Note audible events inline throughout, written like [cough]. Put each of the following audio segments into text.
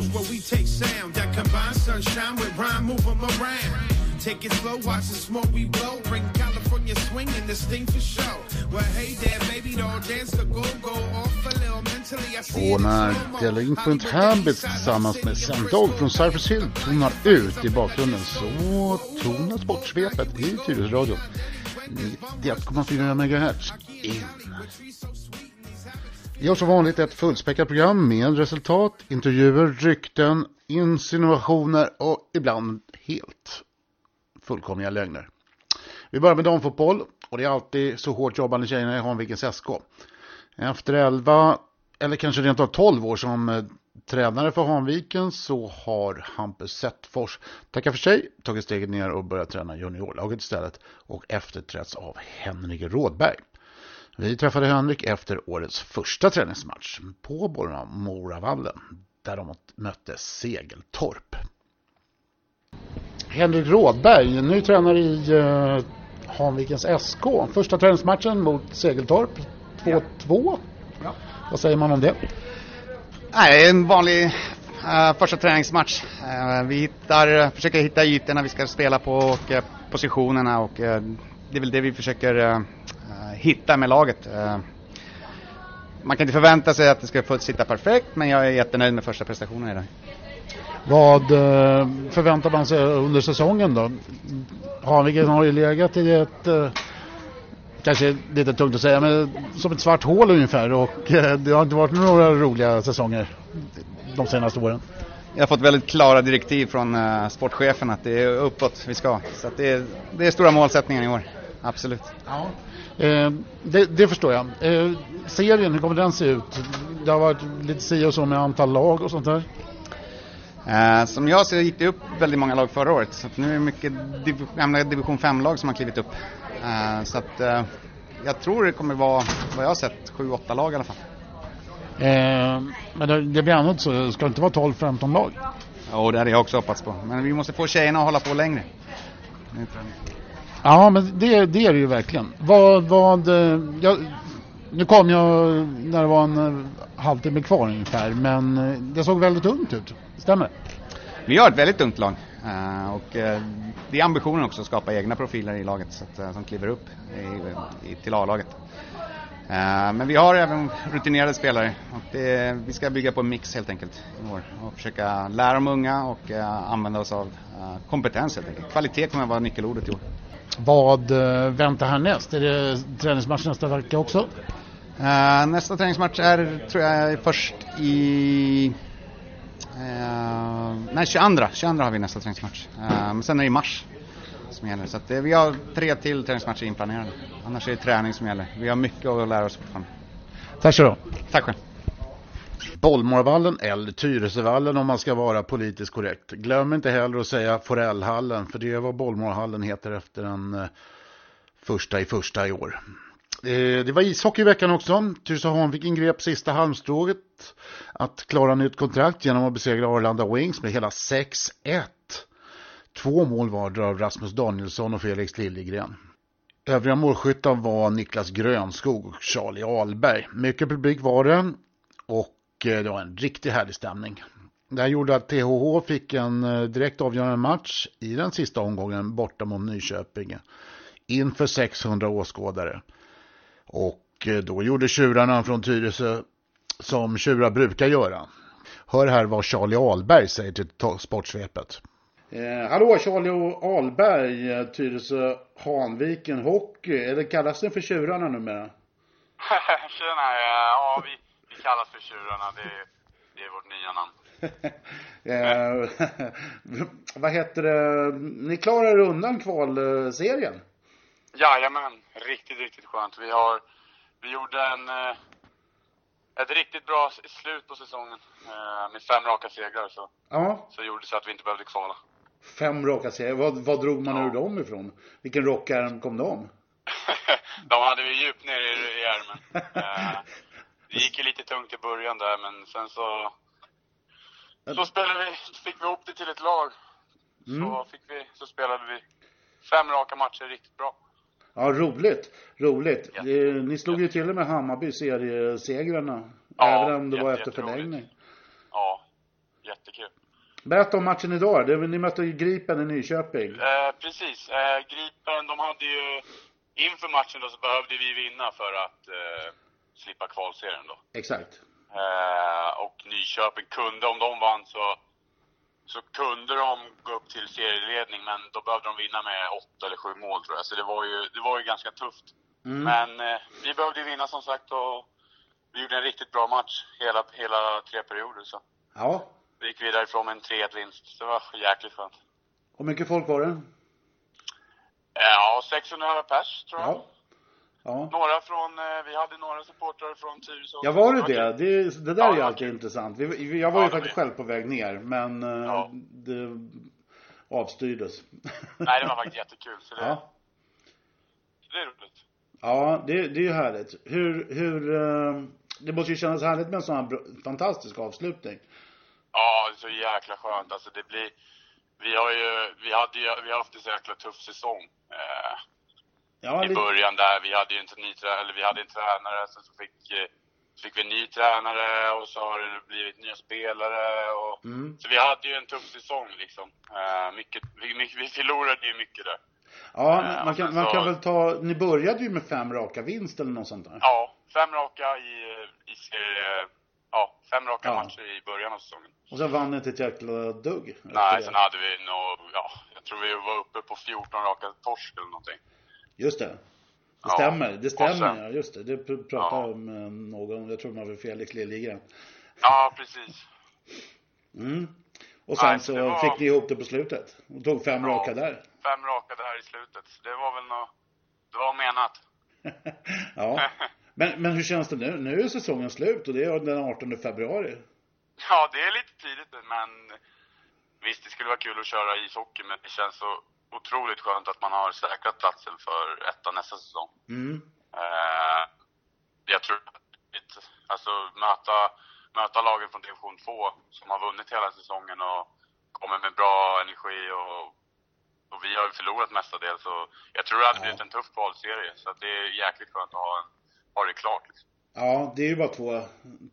coast where we take sound that combines sunshine with rhyme, move 'em around. Take it slow, watch the smoke we blow. Bring California swing and this thing for show. Well, hey there, baby doll, dance the go-go off a little mentally. I see Och när Della Infant Habits tillsammans med Sam Dog från Cypress Hill tonar ut i bakgrunden så tonas sportsvepet i Tyresöradion 91,4 MHz in. Vi har som vanligt ett fullspäckat program med resultat, intervjuer, rykten, insinuationer och ibland helt fullkomliga lögner. Vi börjar med damfotboll och det är alltid så hårt jobbande tjejerna i Hanvikens SK. Efter 11 eller kanske rent av 12 år som eh, tränare för Hanviken så har Hampus Settfors tackat för sig, tagit steget ner och börjat träna juniorlaget istället och efterträtts av Henrik Rådberg. Vi träffade Henrik efter årets första träningsmatch på Moravallen där de mötte Segeltorp. Henrik Rådberg, ny tränare i uh, Hanvikens SK. Första träningsmatchen mot Segeltorp, 2-2. Ja. Vad säger man om det? Nej, en vanlig uh, första träningsmatch. Uh, vi hittar, försöker hitta ytorna vi ska spela på och uh, positionerna och det är väl det vi försöker hitta med laget. man kan inte förvänta sig att det ska få sitta perfekt men jag är jättenöjd med första prestationen idag. Vad förväntar man sig under säsongen då? Hanviken har ju legat i ett kanske lite tungt att säga, men som ett svart hål ungefär och eh, det har inte varit några roliga säsonger de senaste åren. Jag har fått väldigt klara direktiv från sportchefen att det är uppåt vi ska. Så att det, är, det är stora målsättningar i år, absolut. Ja. Eh, det, det, förstår jag. Eh, serien, hur kommer den se ut? Det har varit lite si och så med antal lag och sånt där. Eh, som jag ser gick det upp väldigt många lag förra året. Så nu är det mycket div gamla division 5-lag som har klivit upp. Eh, så att eh, jag tror det kommer vara, vad jag har sett, 7-8 lag i alla fall. Eh, men det, det blir annat så, ska det inte vara 12-15 lag? Jo, det hade jag också hoppats på. Men vi måste få tjejerna att hålla på längre. Ja, men det, det är det ju verkligen. Vad, vad, eh, jag, nu kom jag när det var en eh, halvtimme kvar ungefär, men eh, det såg väldigt ungt ut. Stämmer det? Vi har ett väldigt ungt lag. Uh, och uh, det är ambitionen också att skapa egna profiler i laget så att, uh, som kliver upp i, i, till A-laget. men vi har även rutinerade spelare och det, vi ska bygga på en mix helt enkelt i år och försöka lära de unga och använda oss av kompetens helt enkelt. Kvalitet kommer att vara nyckelordet i år. Vad väntar härnäst? Är det träningsmatch nästa vecka också? nästa träningsmatch är tror jag först i Eh, nej, 22, 22 har vi nästa träningsmatch. Eh, men sen är det i mars som gäller. Så att, eh, vi har tre till träningsmatcher inplanerade. Annars är det träning som gäller. Vi har mycket att lära oss fortfarande. Tack så Tack själv. Bollmorvallen eller Tyresövallen om man ska vara politiskt korrekt. Glöm inte heller att säga Forellhallen för det är vad Bollmorhallen heter efter den eh, första i första i år. Eh, det var ishockey i veckan också. Tyresö Hanviken grep sista halmstrået att klara nytt kontrakt genom att besegra Arlanda Wings med hela 6-1. Två mål vardera av Rasmus Danielsson och Felix Liljegren. Övriga målskyttar var Niklas Grönskog och Charlie Alberg. Mycket publik var det och det var en riktigt härlig stämning. Det här gjorde att THH fick en eh, direkt avgörande match i den sista omgången borta mot Nyköping inför 600 åskådare. Och eh, då gjorde tjurarna från Tyresö som tjurar brukar göra. Hör här vad Charlie Alberg säger till Sportsvepet. Eh, hallå Charlie Alberg, eh, Tyresö Hanviken Hockey. Eller kallas den för tjurarna numera? [laughs] Tjena, ja vi kallas för tjurarna. Det, det är vårt nya namn. [laughs] eh, [laughs] vad heter det? Ni klarar undan kvalserien? Jajamän, riktigt, riktigt skönt. Vi har, vi gjorde en, eh, ett riktigt bra slut på säsongen eh, med fem raka segrar så, ja. så gjorde det så att vi inte behövde kvala. Fem raka segrar, vad, vad drog man ja. ur dem ifrån? Vilken rockärm kom de? [laughs] de hade vi djupt ner i, i ärmen. Eh, det gick ju lite tungt i början där men sen så, så spelade vi, fick vi ihop det till ett lag. Mm. Så, fick vi, så spelade vi fem raka matcher riktigt bra. Ja, roligt. Roligt. Ja. Ni slog ju till och med Hammarby seriesegrarna. Ja, även om det var efter förlängning. Ja, jättekul. Berätta om matchen idag. Det, ni mötte ju Gripen i Nyköping. Eh, precis. Eh, Gripen, de hade ju... Inför matchen då så behövde vi vinna för att eh, slippa kvalserien då. Exakt. Eh, och Nyköping kunde, om de vann så, så kunde de gå upp till serieledning, men då behövde de vinna med åtta eller sju mål tror jag. Så det var ju, det var ju ganska tufft. Mm. Men eh, vi behövde vinna som sagt och vi gjorde en riktigt bra match hela, hela tre perioder. Så. Ja. Vi gick vidare ifrån med en 3-1 vinst. Det var jäkligt skönt. Hur mycket folk var det? Ja, 600 pers tror jag. Ja. Ja. Några från, eh, vi hade några supportrar från Tyresö. Ja, var det det? Det, det där Ja, är ju alltid kul. intressant. Vi, jag var ju Ja, det faktiskt var- själv på väg ner, men eh, Ja. det avstyrdes. [laughs] Nej, det var faktiskt jättekul. Så det, Ja, det är roligt. ja det, det är ju härligt. Hur, hur, eh, det måste ju kännas härligt med en sån här fantastisk avslutning. Ja, det är så jäkla skönt. Alltså det blir... Vi har ju, vi hade ju, vi har haft en så jäkla tuff säsong. Ja, I lite, början där, vi hade ju inte ny eller vi hade en tränare, sen så fick, eh, fick vi en ny tränare och så har det blivit nya spelare och... Mm. Så vi hade ju en tuff säsong liksom. Eh, mycket, vi, mycket, vi förlorade ju mycket där. ja, eh, man kan, man så- kan väl ta, ni började ju med fem raka vinst eller något sånt där. Ja, fem raka i, i serie, ja, fem raka Ja. matcher i början av säsongen. Och sen vann ni inte ett jäkla dugg. Nej, sen hade vi nog, ja, jag tror vi var uppe på 14 raka torsk eller någonting. Just det. Det stämmer, det stämmer sen- ja, just det. Det pr- pratade Ja. jag med någon, jag tror det var Felix Liljegren. Ja, precis. Mm. Och sen Nej, så var- fick ni ihop det på slutet. Och tog fem Ja. raka där. Fem raka där i slutet. Så Det var väl nå det var menat. [laughs] ja. Men, men hur känns det nu? Nu är säsongen slut och det är den 18 februari. Ja, det är lite tidigt men visst, det skulle vara kul att köra ishockey, men det känns så otroligt skönt att man har säkrat platsen för ettan nästa säsong. Mm. Eh, jag tror att alltså, möta, möta lagen från division 2 som har vunnit hela säsongen och kommer med bra energi och, och vi har ju förlorat mestadels. Så jag tror det hade Ja. blivit en tuff kvalserie. Så det är jäkligt skönt att ha, en, ha det klart. Liksom. Ja, det är ju bara två,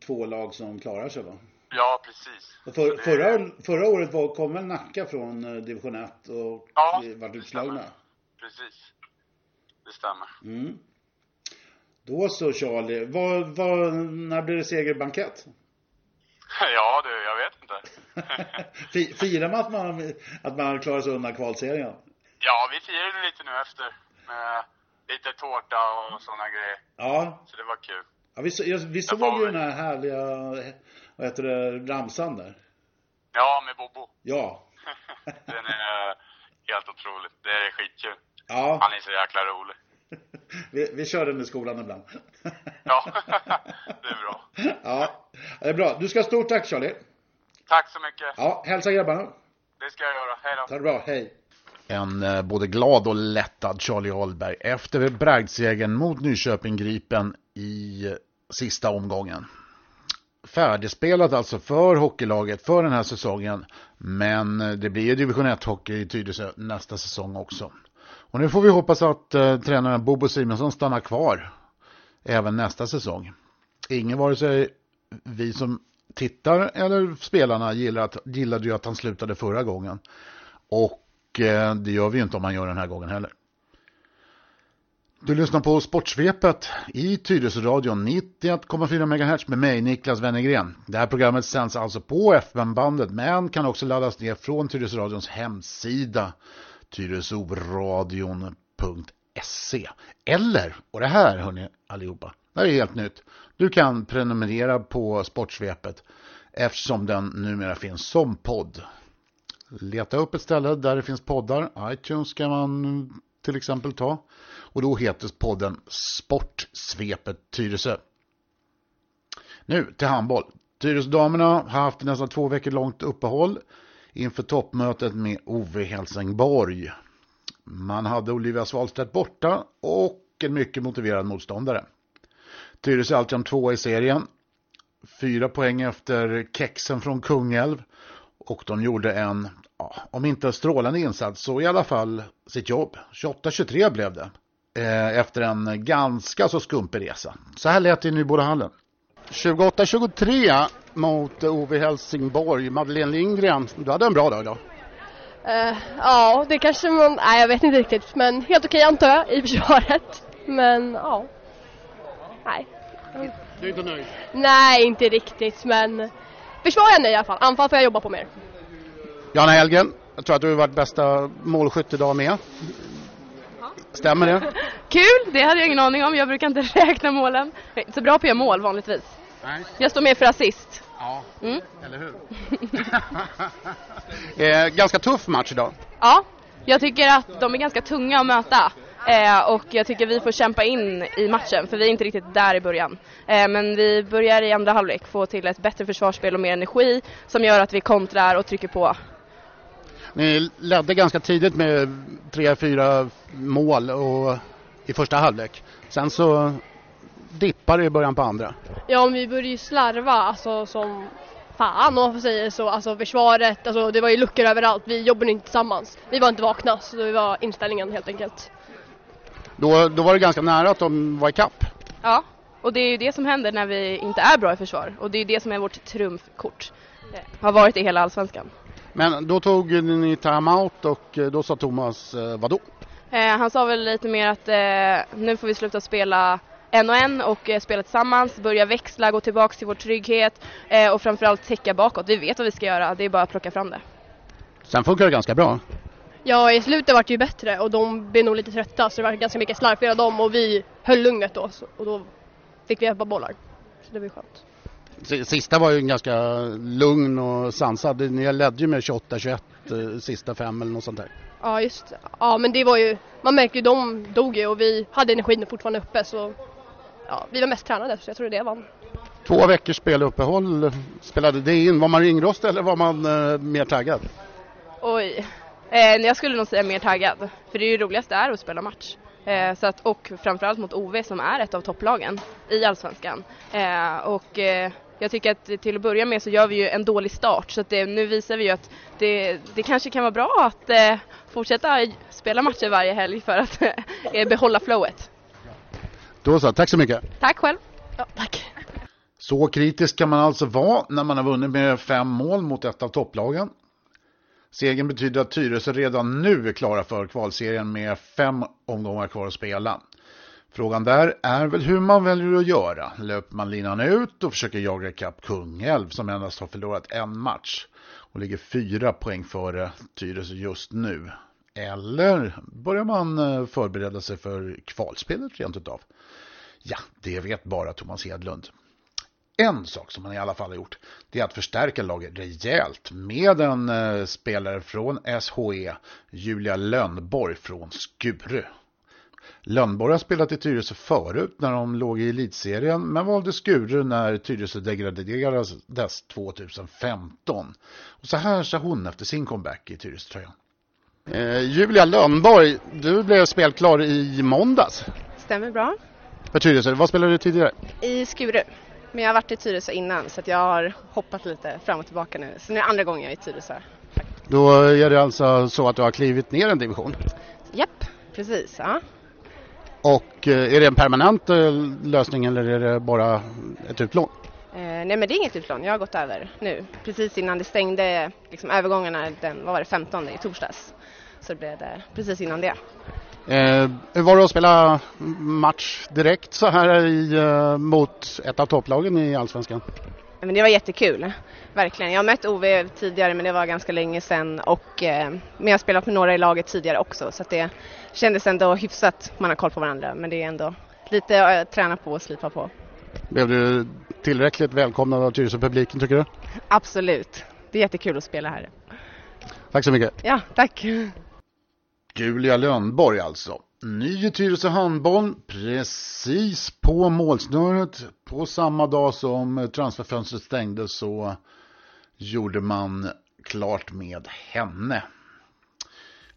två lag som klarar sig va? Ja, precis. Och för, Det- förra, förra året var, kom väl Nacka från eh, division 1 och Ja, vart utslagna. Precis. Det stämmer. Mm. Då så Charlie, vad, vad, när blir det segerbankett? [laughs] Ja du, jag vet inte. [laughs] Fi- Firar man att man, att man har klarat sig undan kvalserien? ja, vi firade lite nu efter. Med lite tårta och sådana grejer. Ja, Så det var kul. Ja vi, så- vi såg var ju den här härliga, vad heter det, ramsan där. Ja, med Bobo. Ja. [laughs] Den är helt otrolig. Det är skitkul. Ja, Han är så jäkla rolig. [laughs] vi, vi kör den i skolan ibland. Ja, [laughs] det är bra. Ja, det är bra. Du ska ha stort tack Charlie. Tack så mycket. Ja, hälsa grabbarna. Det ska jag göra. Hej då. Ta det bra, hej. En eh, både glad och lättad Charlie Ahlberg efter bragdsegern mot Nyköping Gripen i sista omgången. Färdigspelat alltså för hockeylaget för den här säsongen. Men det blir ju division 1 hockey i Tyresö nästa säsong också. Och nu får vi hoppas att eh, tränaren Bobo Simonsson stannar kvar även nästa säsong. Ingen vare sig vi som tittar eller spelarna gillar att, gillade ju att han slutade förra gången. Och eh, det gör vi ju inte om han gör den här gången heller. Du lyssnar på Sportsvepet i Tyresöradion 91,4 MHz med mig Niklas Wennergren. Det här programmet sänds alltså på FM-bandet men kan också laddas ner från Tyresöradions hemsida tyresoradion.se Eller, och det här hörni allihopa, det här är helt nytt. Du kan prenumerera på Sportsvepet eftersom den numera finns som podd. Leta upp ett ställe där det finns poddar. iTunes kan man till exempel ta. Och då heter podden Sportsvepet Tyresö. Nu till handboll. Tyresödamerna har haft nästan två veckor långt uppehåll inför toppmötet med Ove Helsingborg. Man hade Olivia Svalstedt borta och en mycket motiverad motståndare. Tyresö är alltjämt tvåa i serien. Fyra poäng efter kexen från Kungälv. Och de gjorde en, ja, om inte en strålande insats, så i alla fall sitt jobb. 28-23 blev det. Eh, efter en ganska så skumpig resa. Så här lät det i Nybodahallen. 28-23 mot Ove Helsingborg. Madeleine Lindgren, du hade en bra dag då? Uh, ja, det kanske man... Nej, jag vet inte riktigt. Men helt okej antar jag i försvaret. Men ja. Nej. Du är inte nöjd? Nej, inte riktigt. Men försvar jag nöjd i alla fall. Anfall får jag jobba på mer. Jana Helgen, jag tror att du har varit bästa målskytt idag med. Stämmer det? [laughs] Kul, det hade jag ingen aning om. Jag brukar inte [laughs] räkna målen. Jag är inte så bra på att göra mål vanligtvis. Nej. Jag står med för assist. Ja, mm. eller hur? [laughs] eh, ganska tuff match idag. Ja, jag tycker att de är ganska tunga att möta. Eh, och jag tycker vi får kämpa in i matchen för vi är inte riktigt där i början. Eh, men vi börjar i andra halvlek få till ett bättre försvarsspel och mer energi som gör att vi kontrar och trycker på. Ni ledde ganska tidigt med tre, fyra mål och, i första halvlek. Sen så dippar det i början på andra. Ja, men vi började ju slarva alltså som fan om man får säga så. Alltså försvaret, alltså det var ju luckor överallt. Vi jobbade inte tillsammans. Vi var inte vakna, så det var inställningen helt enkelt. Då, då var det ganska nära att de var i kapp. Ja, och det är ju det som händer när vi inte är bra i försvar. Och det är det som är vårt trumfkort. Det har varit i hela allsvenskan. Men då tog ni timeout och då sa Thomas eh, vadå? Eh, han sa väl lite mer att eh, nu får vi sluta spela en och en och eh, spela tillsammans, börja växla, gå tillbaka till vår trygghet eh, och framförallt täcka bakåt. Vi vet vad vi ska göra, det är bara att plocka fram det. Sen funkar det ganska bra. Ja, i slutet var det ju bättre och de blev nog lite trötta så det var ganska mycket slarv dem och vi höll lugnet då och då fick vi hjälpa bollar. Så det var skönt. Sista var ju ganska lugn och sansad. Ni ledde ju med 28-21 eh, sista fem eller något sånt där. Ja, just Ja, men det var ju, man märkte ju de dog ju och vi hade energin fortfarande uppe så ja, vi var mest tränade så jag tror det vann. Två veckors speluppehåll spelade det in. Var man ringrostig eller var man eh, mer taggad? Oj, jag skulle nog säga mer taggad. För det är ju roligast är att spela match. Eh, så att, och framförallt mot OV som är ett av topplagen i Allsvenskan. Eh, och eh, jag tycker att till att börja med så gör vi ju en dålig start så att det, nu visar vi ju att det, det kanske kan vara bra att eh, fortsätta spela matcher varje helg för att [laughs] eh, behålla flowet. Då så, tack så mycket. Tack själv. Ja, tack. Så kritisk kan man alltså vara när man har vunnit med fem mål mot ett av topplagen. Segern betyder att Tyresö redan nu är klara för kvalserien med fem omgångar kvar att spela. Frågan där är väl hur man väljer att göra. Löper man linan ut och försöker jaga ikapp Kungälv som endast har förlorat en match och ligger fyra poäng före Tyresö just nu. Eller börjar man eh, förbereda sig för kvalspelet rent utav? Ja, det vet bara Thomas Hedlund. En sak som man i alla fall har gjort, det är att förstärka laget rejält med en eh, spelare från SHE, Julia Lönnborg från Skuru. Lönnborg har spelat i Tyresö förut när de låg i elitserien men valde Skuru när Tyresö degraderades 2015. Och så här sa hon efter sin comeback i Tyresö-tröjan. Eh, Julia Lönnborg, du blev spelklar i måndags. Stämmer bra. För Tyresö, vad spelade du tidigare? I Skuru. Men jag har varit i Tyresö innan så jag har hoppat lite fram och tillbaka nu. Så nu är det andra gången jag är i Tyresö. Då är det alltså så att du har klivit ner en division? Japp, precis. Ja. Och eh, är det en permanent eh, lösning eller är det bara ett utlån? Eh, nej men det är inget utlån, jag har gått över nu. Precis innan det stängde liksom, övergångarna den, vad var det, 15 i torsdags. Så det blev det precis innan det. Eh, var det att spela match direkt så här i, eh, mot ett av topplagen i Allsvenskan? Men det var jättekul, verkligen. Jag har mött Ove tidigare men det var ganska länge sedan och eh, men jag har spelat med några i laget tidigare också så det kändes ändå hyfsat, man har koll på varandra men det är ändå lite att träna på och slipa på. Blev du tillräckligt välkomnad av Tyresö-publiken tycker du? Absolut, det är jättekul att spela här. Tack så mycket. Ja, tack. Julia Lönnborg alltså. Ny i Tyresö handboll, precis på målsnöret. På samma dag som transferfönstret stängdes så gjorde man klart med henne.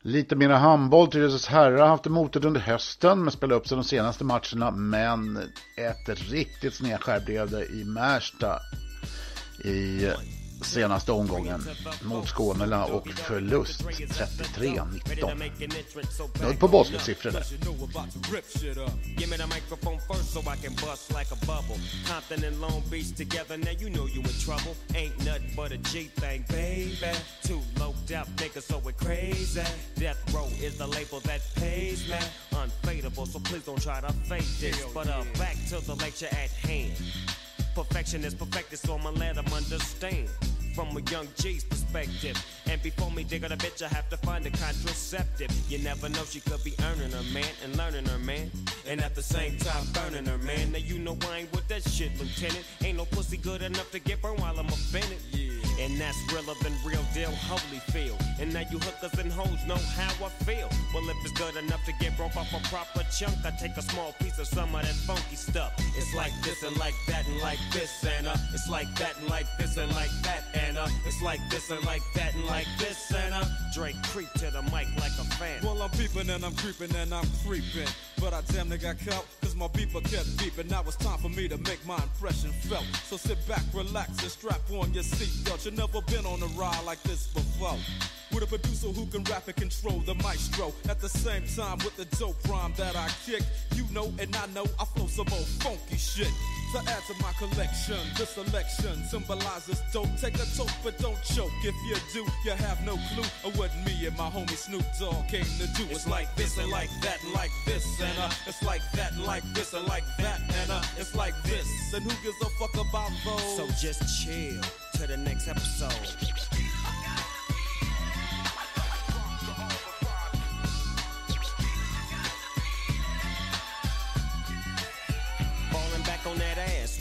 Lite mera handboll. Tyresös herrar har haft motet under hösten men spelat upp sig de senaste matcherna. Men ett riktigt snedskär blev det i Märsta i senaste omgången mot Skånela och förlust 33-19. Nudd på basketsiffror där. Perfection is perfected, so I'ma let them understand from a young G's perspective. And before me dig a bitch, I have to find a contraceptive. You never know, she could be earning her man and learning her man. And at the same time, burning her man. Now you know I ain't with that shit, Lieutenant. Ain't no pussy good enough to get burned while I'm offended. Yeah. And that's realer than real deal, Holyfield. And now you hookers and hoes know how I feel. Well, if it's good enough to get broke off a proper chunk, I take a small piece of some of that funky stuff. It's like this and like that and like this, and uh, it's like that and like this and like that, and uh, it's like this and like that and like this, and uh, Drake creep to the mic like a fan. Well, I'm peeping and I'm creeping and I'm creeping, but I damn near got caught my beeper kept beeping. Now it's time for me to make my impression felt. So sit back, relax, and strap on your seatbelt. You've never been on a ride like this before. With a producer who can rap and control the maestro. At the same time, with the dope rhyme that I kick, you know and I know I flow some old funky shit. To add to my collection, this selection symbolizes don't Take a toke, but don't choke. If you do, you have no clue of what me and my homie Snoop Dogg came to do. It's like this and like that and like this, and uh, it's like that and like this and like that, and uh, it's like this. And who gives a fuck about those? So just chill to the next episode.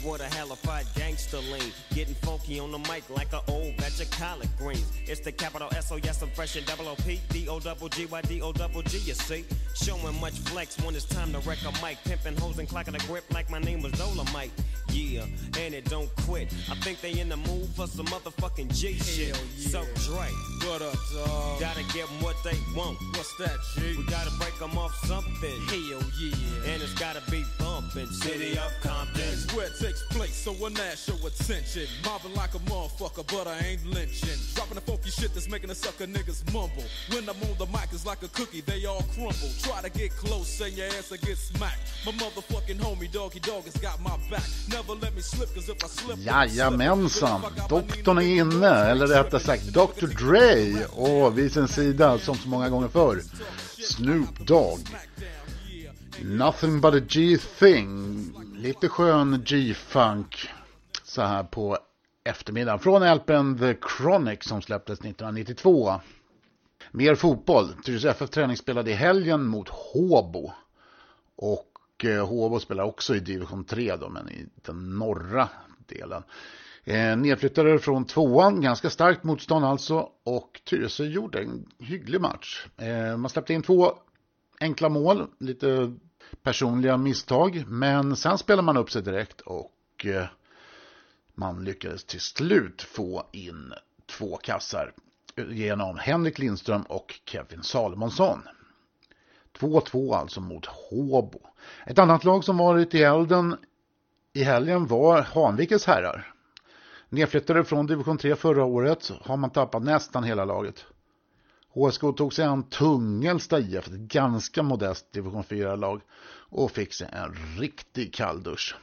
What a hellified gangster lean. Getting funky on the mic like an old batch of collard greens. It's the capital S O yes, I'm fresh and double O P D O double G Y D O double G. You see, showing much flex when it's time to wreck a mic. Pimping hoes and clocking a grip like my name was Dolomite. Yeah, and it don't quit. I think they in the mood for some motherfucking G shit. Yeah. So Dre, what up, uh, dog? Gotta give them what they want. What's that, G? We gotta break them off something. Hell yeah. And it's gotta be bumping. City of Compton. That's where it takes place, so when that show attention. Mobbing like a motherfucker, but I ain't lynching. Dropping the funky shit that's making the sucker niggas mumble. When I'm on the mic, it's like a cookie, they all crumble. Try to get close, and your ass will get smacked. My motherfucking homie, doggy dog, has got my back. Never let me slip, cause if I slip... Jajamensan, doktorn är inne, eller rättare sagt Dr Dre och vid sin sida, som så många gånger förr, Snoop Dogg. Nothing but a G-thing. Lite skön G-funk så här på eftermiddagen. Från LPn The Chronic som släpptes 1992. Mer fotboll. Tyresö FF träning spelade i helgen mot Håbo. Och eh, Håbo spelar också i division 3 då, men i den norra delen. Eh, nedflyttade från tvåan, ganska starkt motstånd alltså. Och Tyresö gjorde en hygglig match. Eh, man släppte in två enkla mål, lite personliga misstag. Men sen spelade man upp sig direkt och eh, man lyckades till slut få in två kassar genom Henrik Lindström och Kevin Salomonsson. 2-2 alltså mot Håbo. Ett annat lag som varit i elden i helgen var Hanvikes herrar. Nedflyttade från division 3 förra året har man tappat nästan hela laget. HSK tog sig an Tungelsta IF, ett ganska modest division 4-lag och fick sig en riktig kalldusch.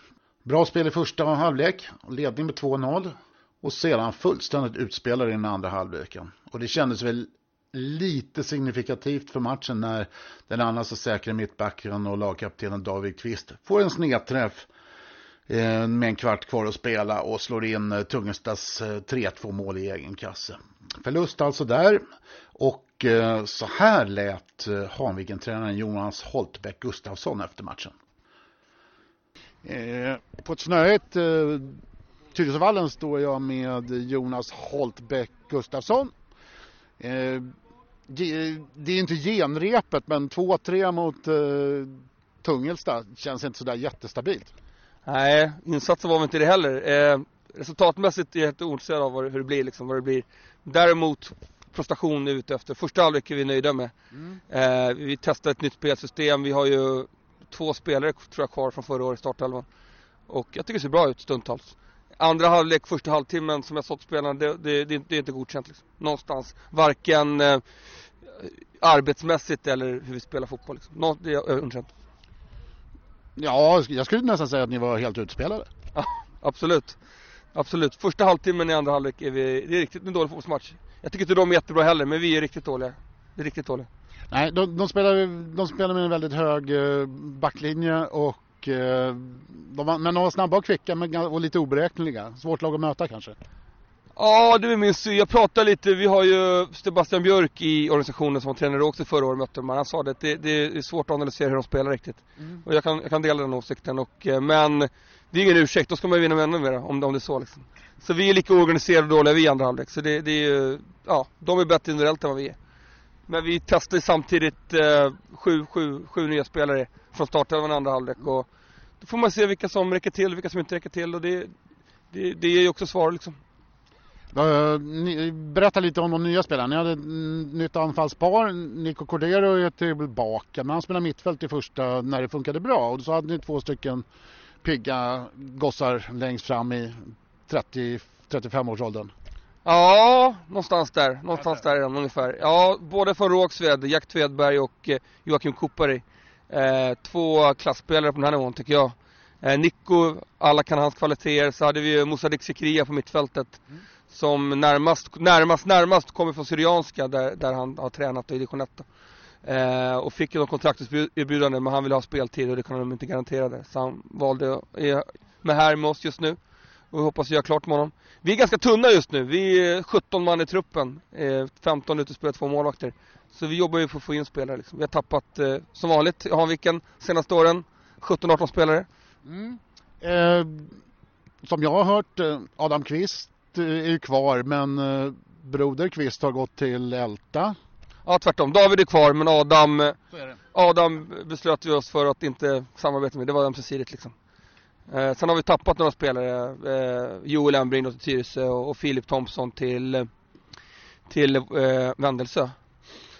Bra spel i första halvlek, ledning med 2-0 och sedan fullständigt utspelade i den andra halvleken. Och det kändes väl lite signifikativt för matchen när den annars så säkra mittbacken och lagkaptenen David Kvist får en snedträff Eh, med en kvart kvar att spela och slår in eh, 3-2 eh, mål i egen kasse. Förlust alltså där och eh, så här lät Hanviken-tränaren Jonas Holtbäck Gustafsson efter matchen. På ett snöigt Tyresövallen står jag med Jonas Holtbäck Gustafsson. Det är inte genrepet men 2-3 mot Tungelsta känns inte sådär jättestabilt. Nej, insatsen var väl inte det heller. Resultatmässigt är jag helt ointresserad av hur det blir, liksom, vad det blir. Däremot prestation är ute efter. Första halvlek är vi nöjda med. Mm. Eh, vi testar ett nytt spelsystem. Vi har ju två spelare tror jag kvar från förra året i startelvan. Och jag tycker det ser bra ut stundtals. andra halvlek, första halvtimmen som jag såg spelarna, det, det, det, det, är inte godkänt liksom. Någonstans. Varken eh, arbetsmässigt eller hur vi spelar fotboll. Liksom. Nå, det är underkänt. Ja, jag skulle nästan säga att ni var helt utspelade. Ja, absolut. Absolut. Första halvtimmen i andra halvlek är vi, det är riktigt en dålig fotbollsmatch. Jag tycker inte de är jättebra heller, men vi är riktigt dåliga. Det är riktigt dåliga. Nej, de, de, spelar, de spelar med en väldigt hög eh, backlinje och eh, de var, men de var snabba och kvicka och lite oberäkneliga. Svårt lag att möta kanske. Ja, det är min syn. Jag pratar lite, vi har ju Sebastian Björk i organisationen som var tränare också förra året mötte dem. Han sa det, det, det är svårt att analysera hur de spelar riktigt. Mm. Och jag kan, jag kan dela den åsikten. Och, eh, men det är ingen ursäkt, då ska man vinna med ännu mer om, om det är så liksom. Så vi är lika organiserade och dåliga vi i andra halvlek. Så det, det är ju, ja, de är bättre individuellt än vad vi är. Men vi testar samtidigt eh, sju, sju, sju nya spelare från startelvan andra halvlek. Och då får man se vilka som räcker till och vilka som inte räcker till. Och det, det, det ger ju också svar liksom. Berätta lite om de nya spelarna. Ni hade ett nytt anfallspar. Nico Cordero är tillbaka, men han spelar mittfält i första när det funkade bra. Och så hade ni två stycken pigga gossar längst fram i 30-35-årsåldern. Ja, någonstans där. Någonstans där är de ungefär. Ja, både från Rågsved, Jack Tvedberg och eh, Joakim Kupari. Eh, två klassspelare på den här nivån tycker jag. Eh, Nico, alla kan hans kvaliteter. Så hade vi Musa Sikria på mittfältet. Mm. Som närmast, närmast, närmast kommer från Syrianska där, där han har tränat i division 1. Eh, och fick ju något kontraktserbjudande men han ville ha speltid och det kunde de inte garantera det. Så han valde att är med här med oss just nu. Och vi hoppas göra klart med honom. Vi är ganska tunna just nu. Vi är 17 man i truppen. Eh, 15 utespelare, två målvakter. Så vi jobbar ju för att få in spelare. Liksom. Vi har tappat, eh, som vanligt, i Hanviken senaste åren, 17-18 spelare. Mm. Eh, som jag har hört, eh, Adam Kvist eh, är ju kvar men eh, Broder Kvist har gått till Älta. Ja, tvärtom. David är kvar, men Adam, Adam beslöt vi oss för att inte samarbeta med. Det var ömsesidigt liksom. Eh, sen har vi tappat några spelare. Eh, Joel Embring till Tyresö och, och Filip Thompson till, till eh, Vändelsö.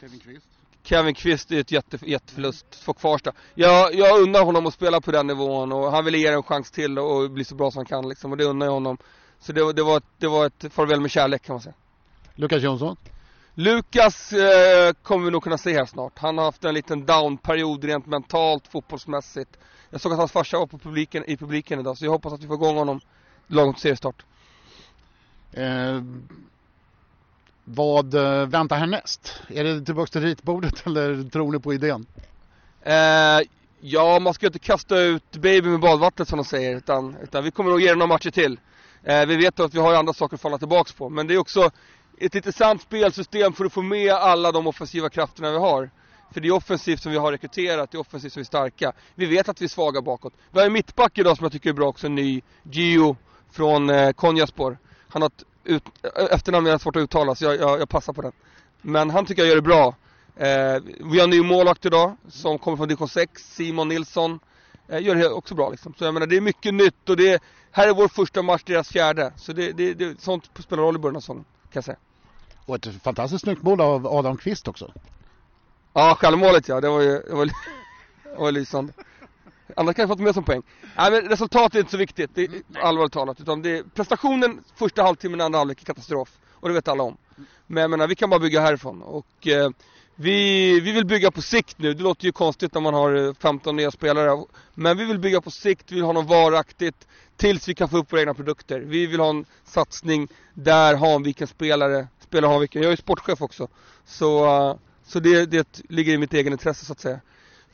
Kevin Kvist. Kevin Kvist är ett jätte, jätteförlust för Kvarsta. Jag, jag undrar honom att spela på den nivån och han vill ge en chans till och bli så bra som han kan liksom. Och det undrar jag honom. Så det, det, var, det var ett farväl med kärlek kan man säga. Lukas Jonsson? Lukas eh, kommer vi nog kunna se här snart. Han har haft en liten downperiod rent mentalt, fotbollsmässigt. Jag såg att hans farsa var på publiken, i publiken idag så jag hoppas att vi får igång honom lagom till seriestart. Eh, vad eh, väntar härnäst? Är det tillbaka till ritbordet [laughs] eller tror ni på idén? Eh, ja, man ska inte kasta ut baby med badvattnet som de säger utan, utan vi kommer nog ge några matcher till. Eh, vi vet att vi har andra saker att falla tillbaka på men det är också ett intressant spelsystem för att få med alla de offensiva krafterna vi har. För det är offensivt som vi har rekryterat, det är offensivt som vi är starka. Vi vet att vi är svaga bakåt. Vi har en mittback idag som jag tycker är bra också, en ny, Gio från eh, Konjaspor. Han har ett ut, eh, efternamn är svårt att uttala så jag, jag, jag, passar på den. Men han tycker jag gör det bra. Eh, vi har en ny målvakt idag som kommer från division 6, Simon Nilsson. Eh, gör det också bra liksom. Så jag menar det är mycket nytt och det här är vår första match, deras fjärde. Så det, det, det, sånt spelar roll i början av säsongen, kan jag säga. Och ett fantastiskt snyggt mål av Adam Kvist också. Ja, självmålet ja. Det var ju det var, [laughs] det var lysande. Annars kan jag fått med som poäng. Nej, men resultatet är inte så viktigt, det är allvarligt talat. Utan det är prestationen första halvtimmen, andra halvlek är katastrof. Och det vet alla om. Men jag menar, vi kan bara bygga härifrån. Och eh, vi, vi vill bygga på sikt nu. Det låter ju konstigt när man har eh, 15 nya spelare. Men vi vill bygga på sikt, vi vill ha något varaktigt. Tills vi kan få upp våra egna produkter. Vi vill ha en satsning där Hanviken spelare spelar Hanviken. Jag är sportchef också. Så, eh, så det, det ligger i mitt egen intresse så att säga.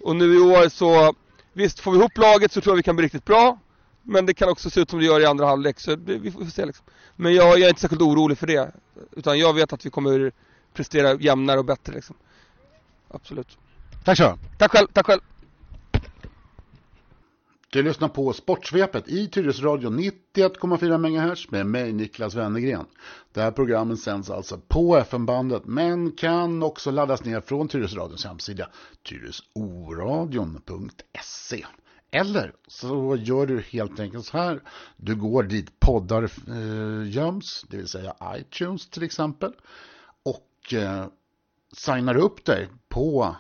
Och nu i år så, visst får vi ihop laget så tror jag vi kan bli riktigt bra. Men det kan också se ut som det gör i andra halvlek så det, vi får se liksom. Men jag, jag, är inte särskilt orolig för det. Utan jag vet att vi kommer prestera jämnare och bättre liksom. Absolut. Tack så Tack själv, tack själv. Du lyssnar på Sportsvepet i Tyresöradion 91,4 MHz med mig Niklas Wennergren. Det här programmet sänds alltså på FM-bandet men kan också laddas ner från Tyresöradions hemsida tyresoradion.se. Eller så gör du helt enkelt så här. Du går dit poddar eh, göms, det vill säga iTunes till exempel. Och eh, signar upp dig på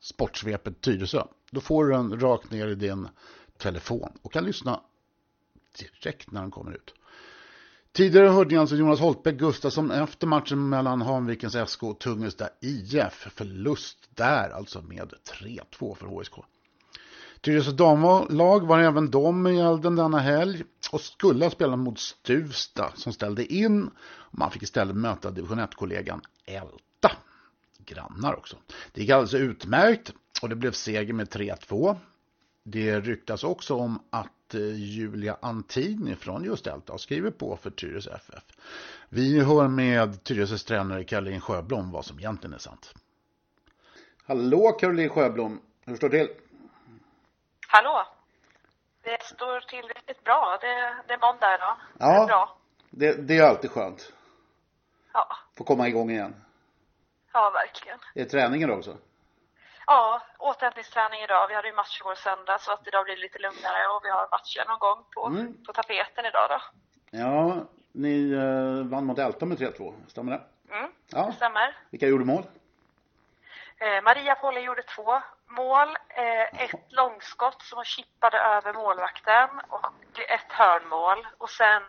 Sportsvepet Tyresö. Då får du den rakt ner i din telefon och kan lyssna direkt när den kommer ut. Tidigare hörde ni alltså Jonas Holtbäck Gustafsson efter matchen mellan Hanvikens SK och Tungelsta IF. Förlust där alltså med 3-2 för HSK. Tyresö damlag var även de i elden denna helg och skulle ha spelat mot Stuvsta som ställde in. Man fick istället möta division 1-kollegan Älta. Grannar också. Det gick alldeles utmärkt och det blev seger med 3-2. Det ryktas också om att eh, Julia Antini från just Älta har skrivit på för Tyresö FF. Vi hör med Tyresös tränare Caroline Sjöblom vad som egentligen är sant. Hallå Caroline Sjöblom, hur står det till? Hallå! Det står till riktigt bra. Det, det är måndag idag. Ja, det är bra. Det, det är alltid skönt. Ja. Få komma igång igen. Ja, verkligen. Är det träningen också? Ja, återhämtningsträning idag. Vi hade ju match igår söndag så att idag blir det lite lugnare och vi har matchen någon gång på, mm. på tapeten idag då. Ja, ni eh, vann mot Älta med 3-2, stämmer det? Mm, ja. det stämmer. Vilka gjorde mål? Eh, Maria Polle gjorde två mål. Eh, ett långskott som hon chippade över målvakten och ett hörnmål. Och sen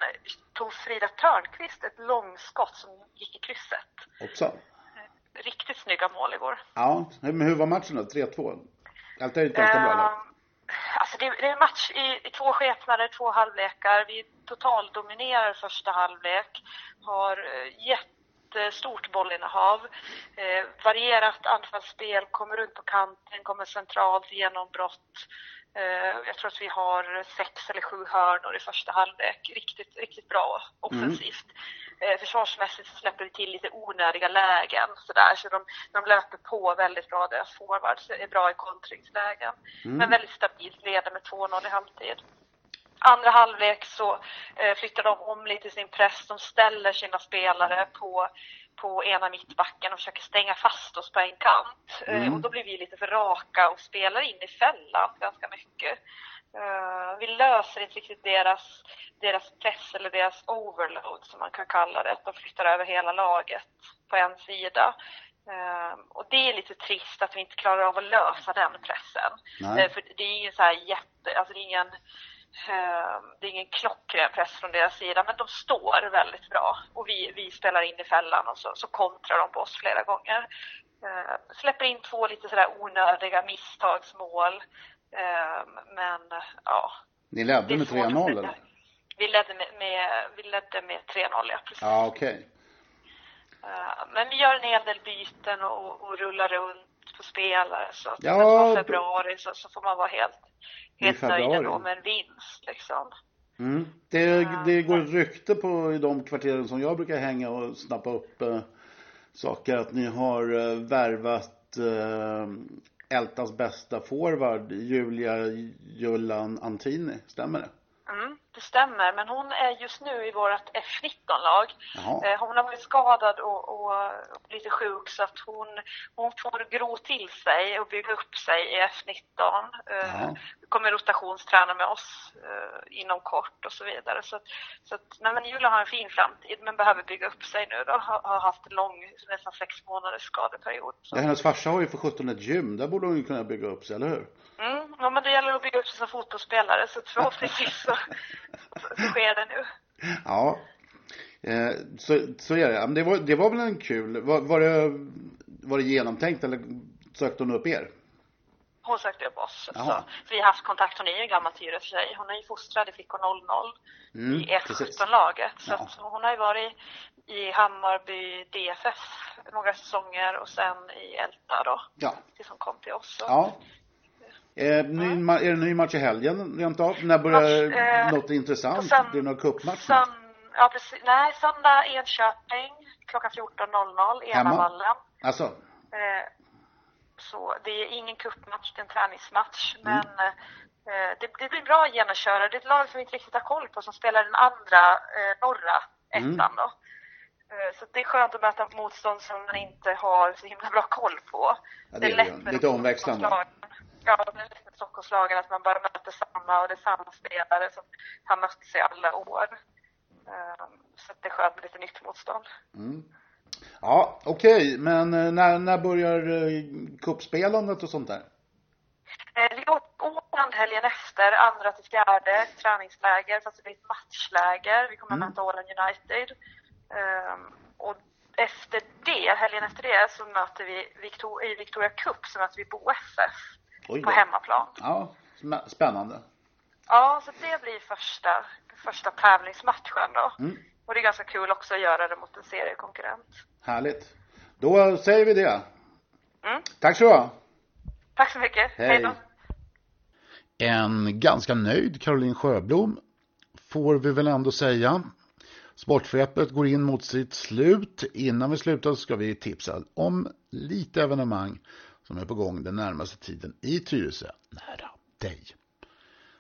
tog Frida Törnqvist ett långskott som gick i krysset. Också? Riktigt snygga mål igår. Ja, men hur var matchen då? 3-2? Allt är ganska uh, bra lag. Ehm, alltså det, det är en match i, i, två skepnader, två halvlekar. Vi totaldominerar första halvlek. Har uh, jättestort bollinnehav. Eh, varierat anfallsspel, kommer runt på kanten, kommer centralt, genombrott. Eh, jag tror att vi har sex eller sju hörnor i första halvlek. Riktigt, riktigt bra offensivt. Mm. Försvarsmässigt så släpper vi till lite onödiga lägen sådär. Så de, de löper på väldigt bra. Deras forwards är bra i kontringslägen. Mm. Men väldigt stabilt, leder med 2-0 i halvtid. Andra halvlek så eh, flyttar de om lite sin press. De ställer sina spelare på på ena mittbacken och försöker stänga fast oss på en kant. Eh, mm. och då blir vi lite för raka och spelar in i fällan ganska mycket. Uh, vi löser inte riktigt deras, deras press eller deras overload som man kan kalla det. Att de flyttar över hela laget på en sida. Uh, och det är lite trist att vi inte klarar av att lösa den pressen. Uh, för det är ingen så här jätte, alltså det är ingen det är ingen klockren press från deras sida, men de står väldigt bra. Och vi, vi spelar in i fällan och så, så kontrar de på oss flera gånger. Släpper in två lite sådär onödiga misstagsmål. Ehm, men ja. Ni ledde med 3-0 eller? Vi ledde med, med, vi ledde med 3-0, ja precis. Ja, okej. Okay. Men vi gör en hel del byten och, och rullar runt på spelare. Så att ja, februari så, så får man vara helt helt nöjd ändå med en vinst liksom. Mm. Det, det går ett rykte på i de kvarteren som jag brukar hänga och snappa upp eh, saker att ni har eh, värvat eh, Ältas bästa forward Julia Jullan Antini, stämmer det? Mm det stämmer, men hon är just nu i vårt F19-lag. Eh, hon har varit skadad och, och, och, lite sjuk så att hon, hon får gro till sig och bygga upp sig i F19. Eh, kommer rotationsträna med oss eh, inom kort och så vidare. Så, så att, nej, men Julia har en fin framtid men behöver bygga upp sig nu då. Har, har haft en lång, nästan sex månaders skadeperiod. Så. Ja, hennes farsa har ju för 17 ett gym, där borde hon ju kunna bygga upp sig, eller hur? Mm, ja men det gäller att bygga upp sig som fotbollsspelare så förhoppningsvis så, så sker det nu. Ja, eh, så, så är det. Men det var, det var väl en kul, var, var, det, var det genomtänkt eller sökte hon upp er? Hon sökte upp oss. Så, vi har haft kontakt, hon är ju en gammal Tyresö-tjej. Hon är ju fostrad i Flickor 00 mm, i F17-laget. Så, ja. så hon har ju varit i Hammarby DFF några säsonger och sen i Älta då. Ja. Tills hon kom till oss. Så. Ja. Eh, ny, mm. Är det ny match i helgen rent av? När börjar match, eh, något intressant? Blir det någon cupmatch? ja, precis. Nej, söndag Enköping klockan 14.00, Enavallen. Alltså? Eh, så det är ingen cupmatch, det är en träningsmatch. Mm. Men eh, det, det blir bra genomköra. Det är ett lag som vi inte riktigt har koll på som spelar den andra eh, norra ettan mm. då. Eh, så det är skönt att möta motstånd som man inte har så himla bra koll på. Ja, det, det är lätt med Lite omväxlande ja, det är lite Stockholmslagen att man bara möter samma och det är samma spelare som har mötts i alla år. Um, så det är skönt med lite nytt motstånd. Mm. Ja, okej, okay. men eh, när, när börjar uh, kuppspelandet och sånt där? Eh, vi ordnar Åland helgen efter, andra till fjärde, träningsläger fast det blir ett matchläger. Vi kommer mm. möta Åland United. Um, och efter det, helgen efter det, så möter vi Victor, i Victoria Cup så möter vi På hemmaplan. Ja, spännande. Ja, så det blir första, första tävlingsmatchen då. Mm. Och det är ganska kul också att göra det mot en seriekonkurrent. Härligt. Då säger vi det. Mm. Tack så du. Tack så mycket. Hej. Hej då. En ganska nöjd Caroline Sjöblom får vi väl ändå säga. Sportsvepet går in mot sitt slut. Innan vi slutar ska vi tipsa om lite evenemang som är på gång den närmaste tiden i Tyresö, nära dig.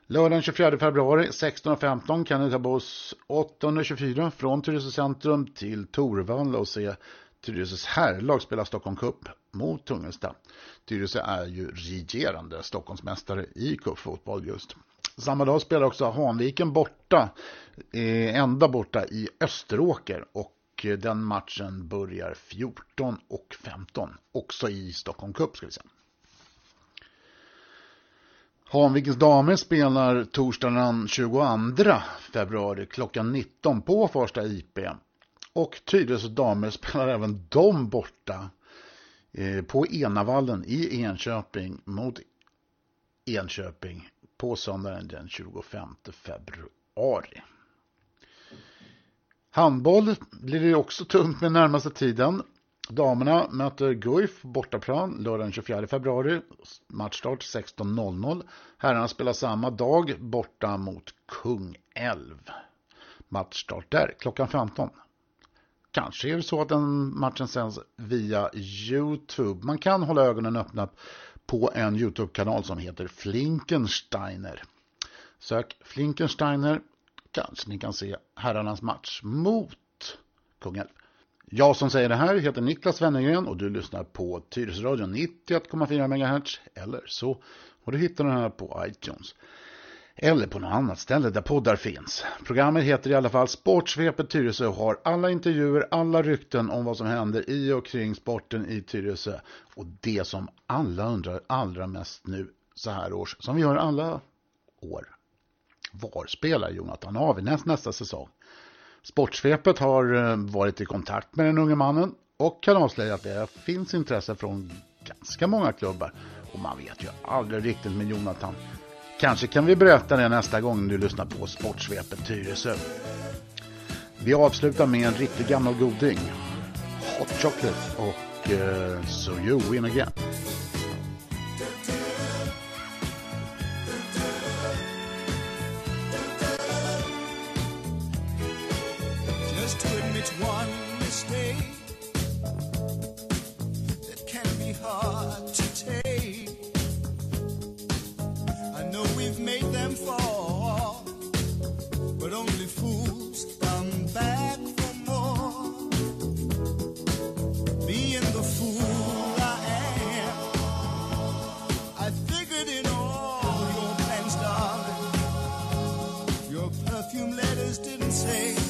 Lördagen 24 februari 16.15 kan du ta buss 824 från Tyresö centrum till Torvalla och se Tyresös herrlag spela Stockholm Cup mot Tungelsta. Tyresö är ju regerande Stockholmsmästare i cupfotboll just. Samma dag spelar också Hanviken borta, eh, ända borta i Österåker och Eh, den matchen börjar 14 och 15, också i Stockholm Cup ska vi säga. Hanvikens damer spelar torsdagen den 22 februari klockan 19 på Farsta IP. Och Tyresö damer spelar även de borta eh, på Enavallen i Enköping mot Enköping på söndagen den 25 februari. Handboll blir det också tungt med närmaste tiden. Damerna möter Guif bortaplan lördagen den 24 februari. Matchstart 16.00. Herrarna spelar samma dag borta mot Kungälv. Matchstart där klockan 15. Kanske är det så att den matchen sänds via Youtube. Man kan hålla ögonen öppna på en Youtube-kanal som heter Flinkensteiner. Sök Flinkensteiner kanske ni kan se herrarnas match mot Kungälv. Jag som säger det här heter Niklas Wennergren och du lyssnar på Tyresöradion 91,4 MHz eller så och du hittar den här på iTunes eller på något annat ställe där poddar finns. Programmet heter i alla fall Sportsvepet Tyresö och har alla intervjuer, alla rykten om vad som händer i och kring sporten i Tyresö. Och det som alla undrar allra mest nu så här års, som vi gör alla år. Var spelar Jonathan Avi näst, nästa säsong? Sportsvepet har eh, varit i kontakt med den unge mannen och kan avslöja att det finns intresse från ganska många klubbar. Och man vet ju aldrig riktigt med Jonathan. Kanske kan vi berätta det nästa gång du lyssnar på Sportsvepet Tyresö. Vi avslutar med en riktig gammal goding. Hot chocolate och eh, uh, So You Win Again. didn't say